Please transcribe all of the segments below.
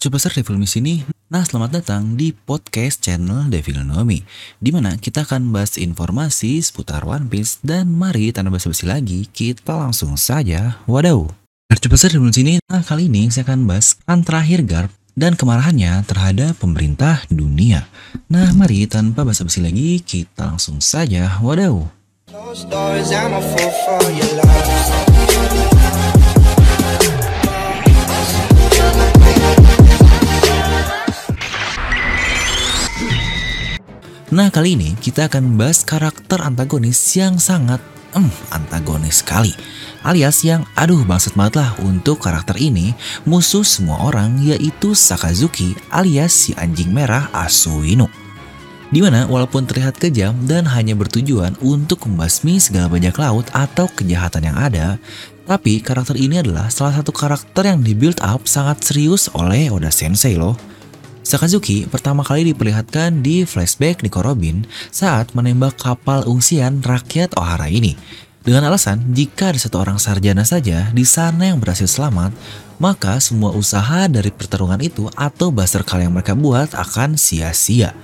Coba besar Devil Me sini. Nah, selamat datang di podcast channel Devil Nomi, di mana kita akan bahas informasi seputar One Piece dan mari tanpa basa-basi lagi, kita langsung saja. Besar Devil sini. Nah, kali ini saya akan bahas kan terakhir Garp dan kemarahannya terhadap pemerintah dunia. Nah, mari tanpa basa-basi lagi, kita langsung saja. Wadaw. Nah kali ini kita akan bahas karakter antagonis yang sangat em, antagonis sekali. Alias yang aduh bangsat banget lah untuk karakter ini musuh semua orang yaitu Sakazuki alias si anjing merah Asuino Di mana walaupun terlihat kejam dan hanya bertujuan untuk membasmi segala bajak laut atau kejahatan yang ada Tapi karakter ini adalah salah satu karakter yang di build up sangat serius oleh Oda Sensei loh Sakazuki pertama kali diperlihatkan di flashback Nico Robin saat menembak kapal ungsian rakyat Ohara ini. Dengan alasan jika ada satu orang sarjana saja di sana yang berhasil selamat, maka semua usaha dari pertarungan itu atau baser kali yang mereka buat akan sia-sia.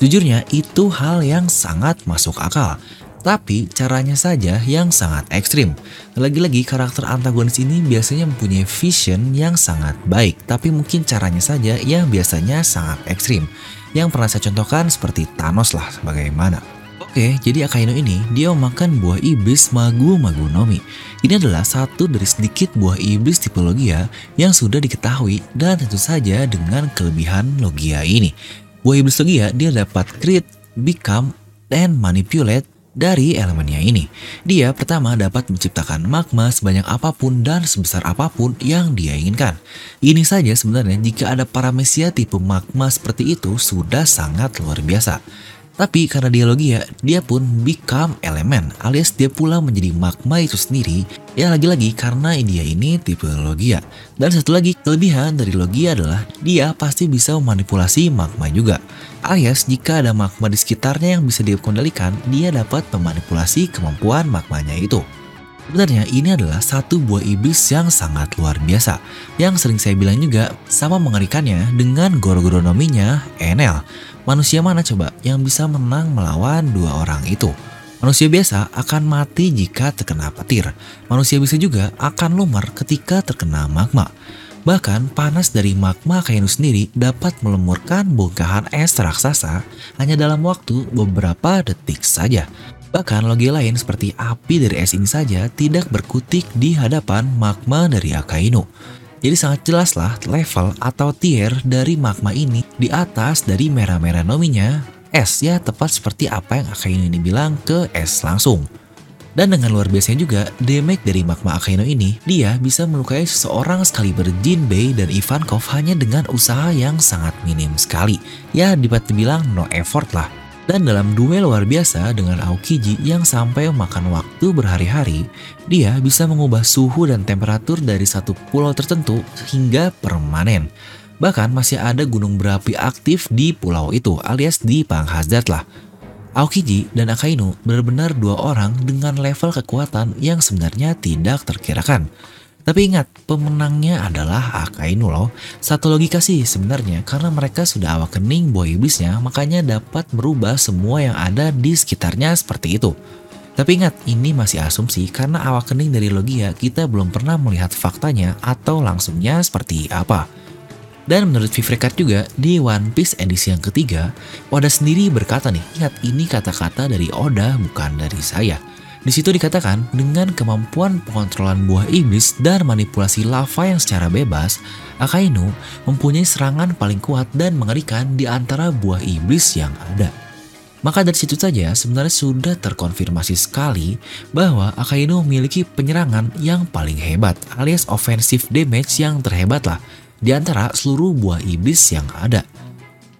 Jujurnya itu hal yang sangat masuk akal tapi caranya saja yang sangat ekstrim. Lagi-lagi karakter antagonis ini biasanya mempunyai vision yang sangat baik, tapi mungkin caranya saja yang biasanya sangat ekstrim. Yang pernah saya contohkan seperti Thanos lah bagaimana. Oke, jadi Akainu ini dia memakan buah iblis Magu Magu Nomi. Ini adalah satu dari sedikit buah iblis tipe Logia yang sudah diketahui dan tentu saja dengan kelebihan Logia ini. Buah iblis Logia dia dapat create, become, dan manipulate dari elemennya ini. Dia pertama dapat menciptakan magma sebanyak apa pun dan sebesar apa pun yang dia inginkan. Ini saja sebenarnya jika ada paramesia tipe magma seperti itu sudah sangat luar biasa. Tapi karena dia logia, dia pun become elemen alias dia pula menjadi magma itu sendiri ya lagi-lagi karena dia ini tipe logia. Dan satu lagi kelebihan dari logia adalah dia pasti bisa memanipulasi magma juga. Alias jika ada magma di sekitarnya yang bisa dikendalikan, dia dapat memanipulasi kemampuan magmanya itu. Sebenarnya ini adalah satu buah iblis yang sangat luar biasa Yang sering saya bilang juga sama mengerikannya dengan goro-goronominya Enel Manusia mana coba yang bisa menang melawan dua orang itu? Manusia biasa akan mati jika terkena petir. Manusia bisa juga akan lumar ketika terkena magma. Bahkan panas dari magma Kainu sendiri dapat melemurkan bongkahan es raksasa hanya dalam waktu beberapa detik saja. Bahkan logi lain seperti api dari es ini saja tidak berkutik di hadapan magma dari Akainu. Jadi sangat jelas lah level atau tier dari magma ini di atas dari merah-merah nominya es ya tepat seperti apa yang Akainu ini bilang ke es langsung. Dan dengan luar biasanya juga, damage dari magma Akainu ini, dia bisa melukai seseorang sekali Jinbei dan Ivankov hanya dengan usaha yang sangat minim sekali. Ya, dapat dibilang no effort lah. Dan dalam duel luar biasa dengan Aokiji yang sampai makan waktu berhari-hari, dia bisa mengubah suhu dan temperatur dari satu pulau tertentu hingga permanen. Bahkan masih ada gunung berapi aktif di pulau itu alias di Panghazard lah. Aokiji dan Akainu benar-benar dua orang dengan level kekuatan yang sebenarnya tidak terkirakan. Tapi ingat, pemenangnya adalah Akainu loh. Satu logika sih sebenarnya, karena mereka sudah awak kening buah iblisnya, makanya dapat merubah semua yang ada di sekitarnya seperti itu. Tapi ingat, ini masih asumsi karena awak kening dari Logia kita belum pernah melihat faktanya atau langsungnya seperti apa. Dan menurut Vivrekat juga, di One Piece edisi yang ketiga, Oda sendiri berkata nih, ingat ini kata-kata dari Oda bukan dari saya. Di situ dikatakan, dengan kemampuan pengontrolan buah iblis dan manipulasi lava yang secara bebas, Akainu mempunyai serangan paling kuat dan mengerikan di antara buah iblis yang ada. Maka dari situ saja sebenarnya sudah terkonfirmasi sekali bahwa Akainu memiliki penyerangan yang paling hebat alias offensive damage yang terhebat lah di antara seluruh buah iblis yang ada.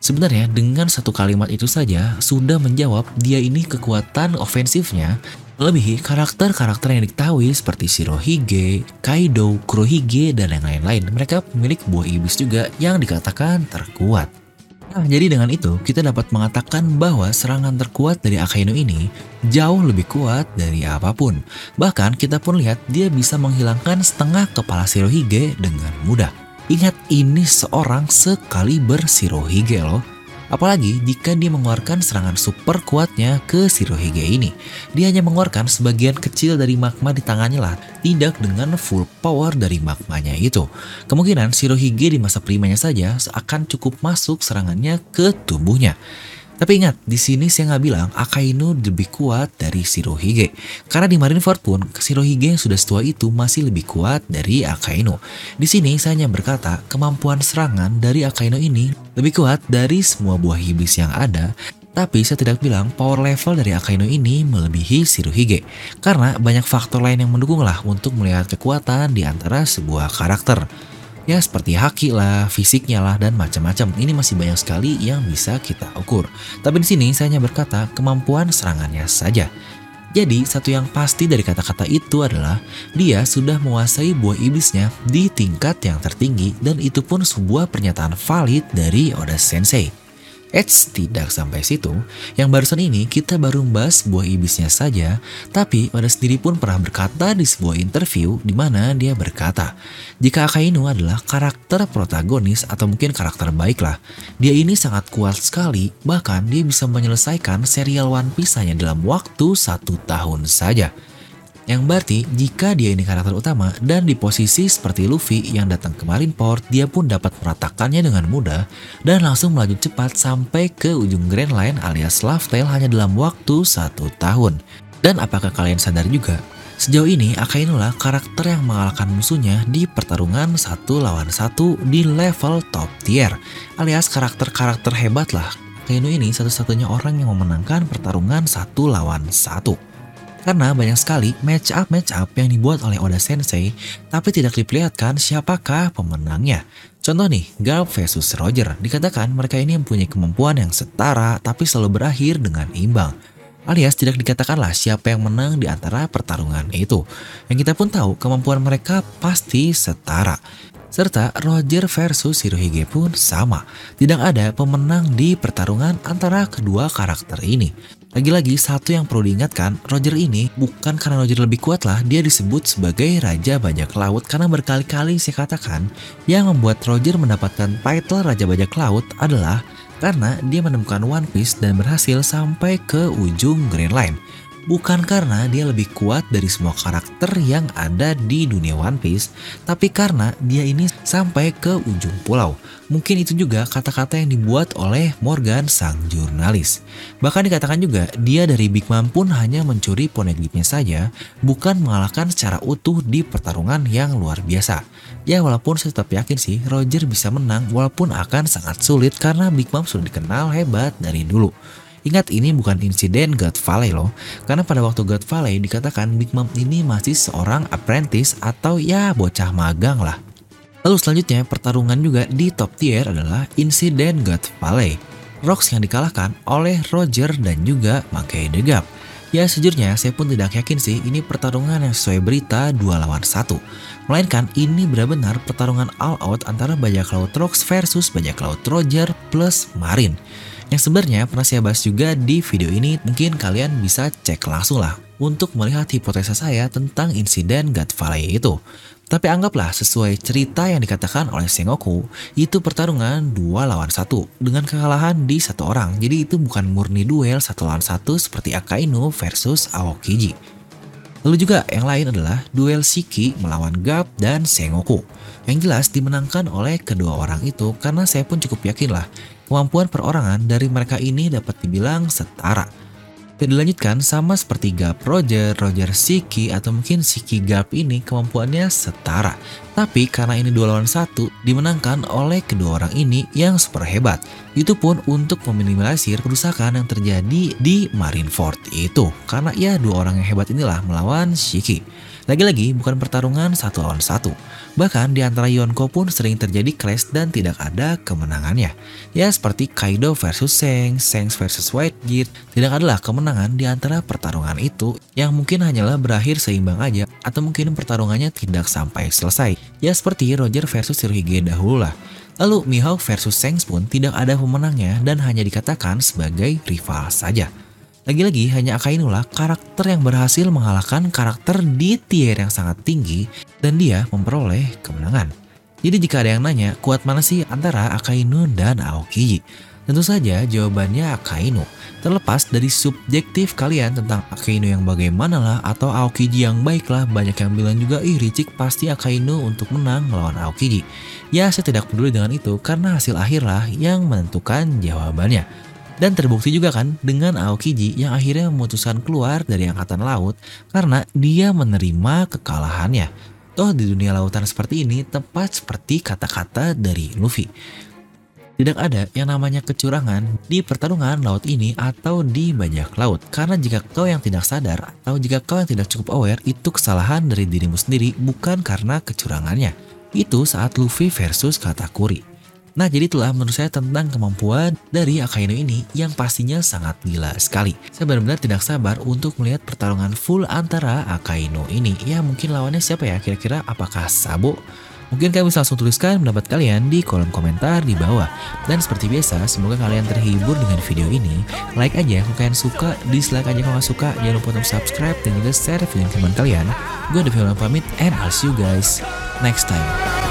Sebenarnya dengan satu kalimat itu saja sudah menjawab dia ini kekuatan ofensifnya Lebih karakter-karakter yang diketahui seperti Shirohige, Kaido, Kurohige, dan yang lain-lain. Mereka pemilik buah iblis juga yang dikatakan terkuat. Nah, jadi dengan itu kita dapat mengatakan bahwa serangan terkuat dari Akainu ini jauh lebih kuat dari apa pun. Bahkan kita pun lihat dia bisa menghilangkan setengah kepala Shirohige dengan mudah. Ingat ini seorang sekaliber Shirohige loh. Apalagi jika dia mengeluarkan serangan super kuatnya ke Shirohige ini. Dia hanya mengeluarkan sebagian kecil dari magma di tangannya lah, tidak dengan full power dari magmanya itu. Kemungkinan Shirohige di masa primanya saja akan cukup masuk serangannya ke tubuhnya. Tapi ingat, di sini saya nggak bilang Akainu lebih kuat dari Shirohige. Karena di Marineford pun, Shirohige yang sudah setua itu masih lebih kuat dari Akainu. Di sini saya hanya berkata, kemampuan serangan dari Akainu ini lebih kuat dari semua buah iblis yang ada, tapi saya tidak bilang power level dari Akainu ini melebihi Shirohige. Karena banyak faktor lain yang mendukung lah untuk melihat kekuatan di antara sebuah karakter. Ya seperti haki lah, fisiknya lah, dan macam-macam. Ini masih banyak sekali yang bisa kita ukur. Tapi di sini saya hanya berkata kemampuan serangannya saja. Jadi satu yang pasti dari kata-kata itu adalah dia sudah menguasai buah iblisnya di tingkat yang tertinggi dan itu pun sebuah pernyataan valid dari Oda Sensei. Eits, tidak sampai situ. Yang barusan ini kita baru membahas buah iblisnya saja, tapi pada sendiri pun pernah berkata di sebuah interview di mana dia berkata, jika Akainu adalah karakter protagonis atau mungkin karakter baik lah, dia ini sangat kuat sekali, bahkan dia bisa menyelesaikan serial One Piece hanya dalam waktu satu tahun saja. Yang berarti jika dia ini karakter utama dan di posisi seperti Luffy yang datang ke Marineford, dia pun dapat meratakannya dengan mudah dan langsung melaju cepat sampai ke ujung Grand Line alias Love Tale hanya dalam waktu satu tahun. Dan apakah kalian sadar juga? Sejauh ini Akainu lah karakter yang mengalahkan musuhnya di pertarungan satu lawan satu di level top tier alias karakter-karakter hebat lah. Akainu ini satu-satunya orang yang memenangkan pertarungan satu lawan satu. Karena banyak sekali match up match up yang dibuat oleh Oda Sensei, tapi tidak diperlihatkan siapakah pemenangnya. Contoh nih, Garp versus Roger. Dikatakan mereka ini mempunyai kemampuan yang setara, tapi selalu berakhir dengan imbang. Alias tidak dikatakanlah siapa yang menang di antara pertarungan itu. Yang kita pun tahu kemampuan mereka pasti setara. Serta Roger versus Hirohige pun sama. Tidak ada pemenang di pertarungan antara kedua karakter ini. Lagi-lagi satu yang perlu diingatkan, Roger ini bukan karena Roger lebih kuat lah, dia disebut sebagai Raja Bajak Laut karena berkali-kali saya katakan yang membuat Roger mendapatkan title Raja Bajak Laut adalah karena dia menemukan One Piece dan berhasil sampai ke ujung Grand Line bukan karena dia lebih kuat dari semua karakter yang ada di dunia One Piece, tapi karena dia ini sampai ke ujung pulau. Mungkin itu juga kata-kata yang dibuat oleh Morgan sang jurnalis. Bahkan dikatakan juga dia dari Big Mom pun hanya mencuri poneglyphnya saja, bukan mengalahkan secara utuh di pertarungan yang luar biasa. Ya walaupun saya tetap yakin sih Roger bisa menang walaupun akan sangat sulit karena Big Mom sudah dikenal hebat dari dulu. Ingat ini bukan insiden God Valley loh, karena pada waktu God Valley dikatakan Big Mom ini masih seorang apprentice atau ya bocah magang lah. Lalu selanjutnya pertarungan juga di top tier adalah insiden God Valley. Rocks yang dikalahkan oleh Roger dan juga Mackay the Gap. Ya sejujurnya saya pun tidak yakin sih ini pertarungan yang sesuai berita 2 lawan 1. Melainkan ini benar-benar pertarungan all out antara bajak laut Rocks versus bajak laut Roger plus Marine. Yang sebenarnya pernah saya bahas juga di video ini, mungkin kalian bisa cek langsung lah untuk melihat hipotesa saya tentang insiden God Valley itu. Tapi anggaplah sesuai cerita yang dikatakan oleh Sengoku, itu pertarungan dua lawan satu dengan kekalahan di satu orang. Jadi itu bukan murni duel satu lawan satu seperti Akainu versus Aokiji. Lalu juga yang lain adalah duel Shiki melawan Gap dan Sengoku. Yang jelas dimenangkan oleh kedua orang itu karena saya pun cukup yakin lah Kemampuan perorangan dari mereka ini dapat dibilang setara. Dan dilanjutkan sama seperti Gap Roger, Roger Siki, atau mungkin Siki Gap ini kemampuannya setara. Tapi karena ini dua lawan satu, dimenangkan oleh kedua orang ini yang super hebat. Itu pun untuk meminimalisir kerusakan yang terjadi di Marineford itu. Karena ya dua orang yang hebat inilah melawan Shiki. Lagi-lagi bukan pertarungan satu lawan satu. Bahkan di antara Yonko pun sering terjadi clash dan tidak ada kemenangannya. Ya seperti Kaido versus Shanks, Shanks versus Whitebeard, tidak adalah kemenangan di antara pertarungan itu yang mungkin hanyalah berakhir seimbang aja atau mungkin pertarungannya tidak sampai selesai. Ya seperti Roger versus Shirohige dahulu lah. Lalu Mihawk versus Shanks pun tidak ada pemenangnya dan hanya dikatakan sebagai rival saja. Lagi-lagi hanya Akainu lah karakter yang berhasil mengalahkan karakter di tier yang sangat tinggi dan dia memperoleh kemenangan. Jadi jika ada yang nanya, kuat mana sih antara Akainu dan Aokiji? Tentu saja jawabannya Akainu. Terlepas dari subjektif kalian tentang Akainu yang bagaimana lah atau Aokiji yang baik lah, banyak yang bilang juga ih Richik pasti Akainu untuk menang melawan Aokiji. Ya saya tidak peduli dengan itu karena hasil akhir lah yang menentukan jawabannya. Dan terbukti juga kan dengan Aokiji yang akhirnya memutuskan keluar dari Angkatan Laut karena dia menerima kekalahannya. Toh di dunia lautan seperti ini tepat seperti kata-kata dari Luffy. Tidak ada yang namanya kecurangan di pertarungan laut ini atau di bajak laut. Karena jika kau yang tidak sadar atau jika kau yang tidak cukup aware, itu kesalahan dari dirimu sendiri bukan karena kecurangannya. Itu saat Luffy versus Katakuri. Nah jadi itulah menurut saya tentang kemampuan dari Akainu ini yang pastinya sangat gila sekali. Saya benar-benar tidak sabar untuk melihat pertarungan full antara Akainu ini. Ya mungkin lawannya siapa ya kira-kira apakah Sabo? Mungkin kalian bisa langsung tuliskan pendapat kalian di kolom komentar di bawah. Dan seperti biasa, semoga kalian terhibur dengan video ini. Like aja kalau kalian suka, dislike aja kalau nggak suka. Jangan lupa untuk subscribe dan juga share video teman kalian. Gue Devi pamit and I'll see you guys next time.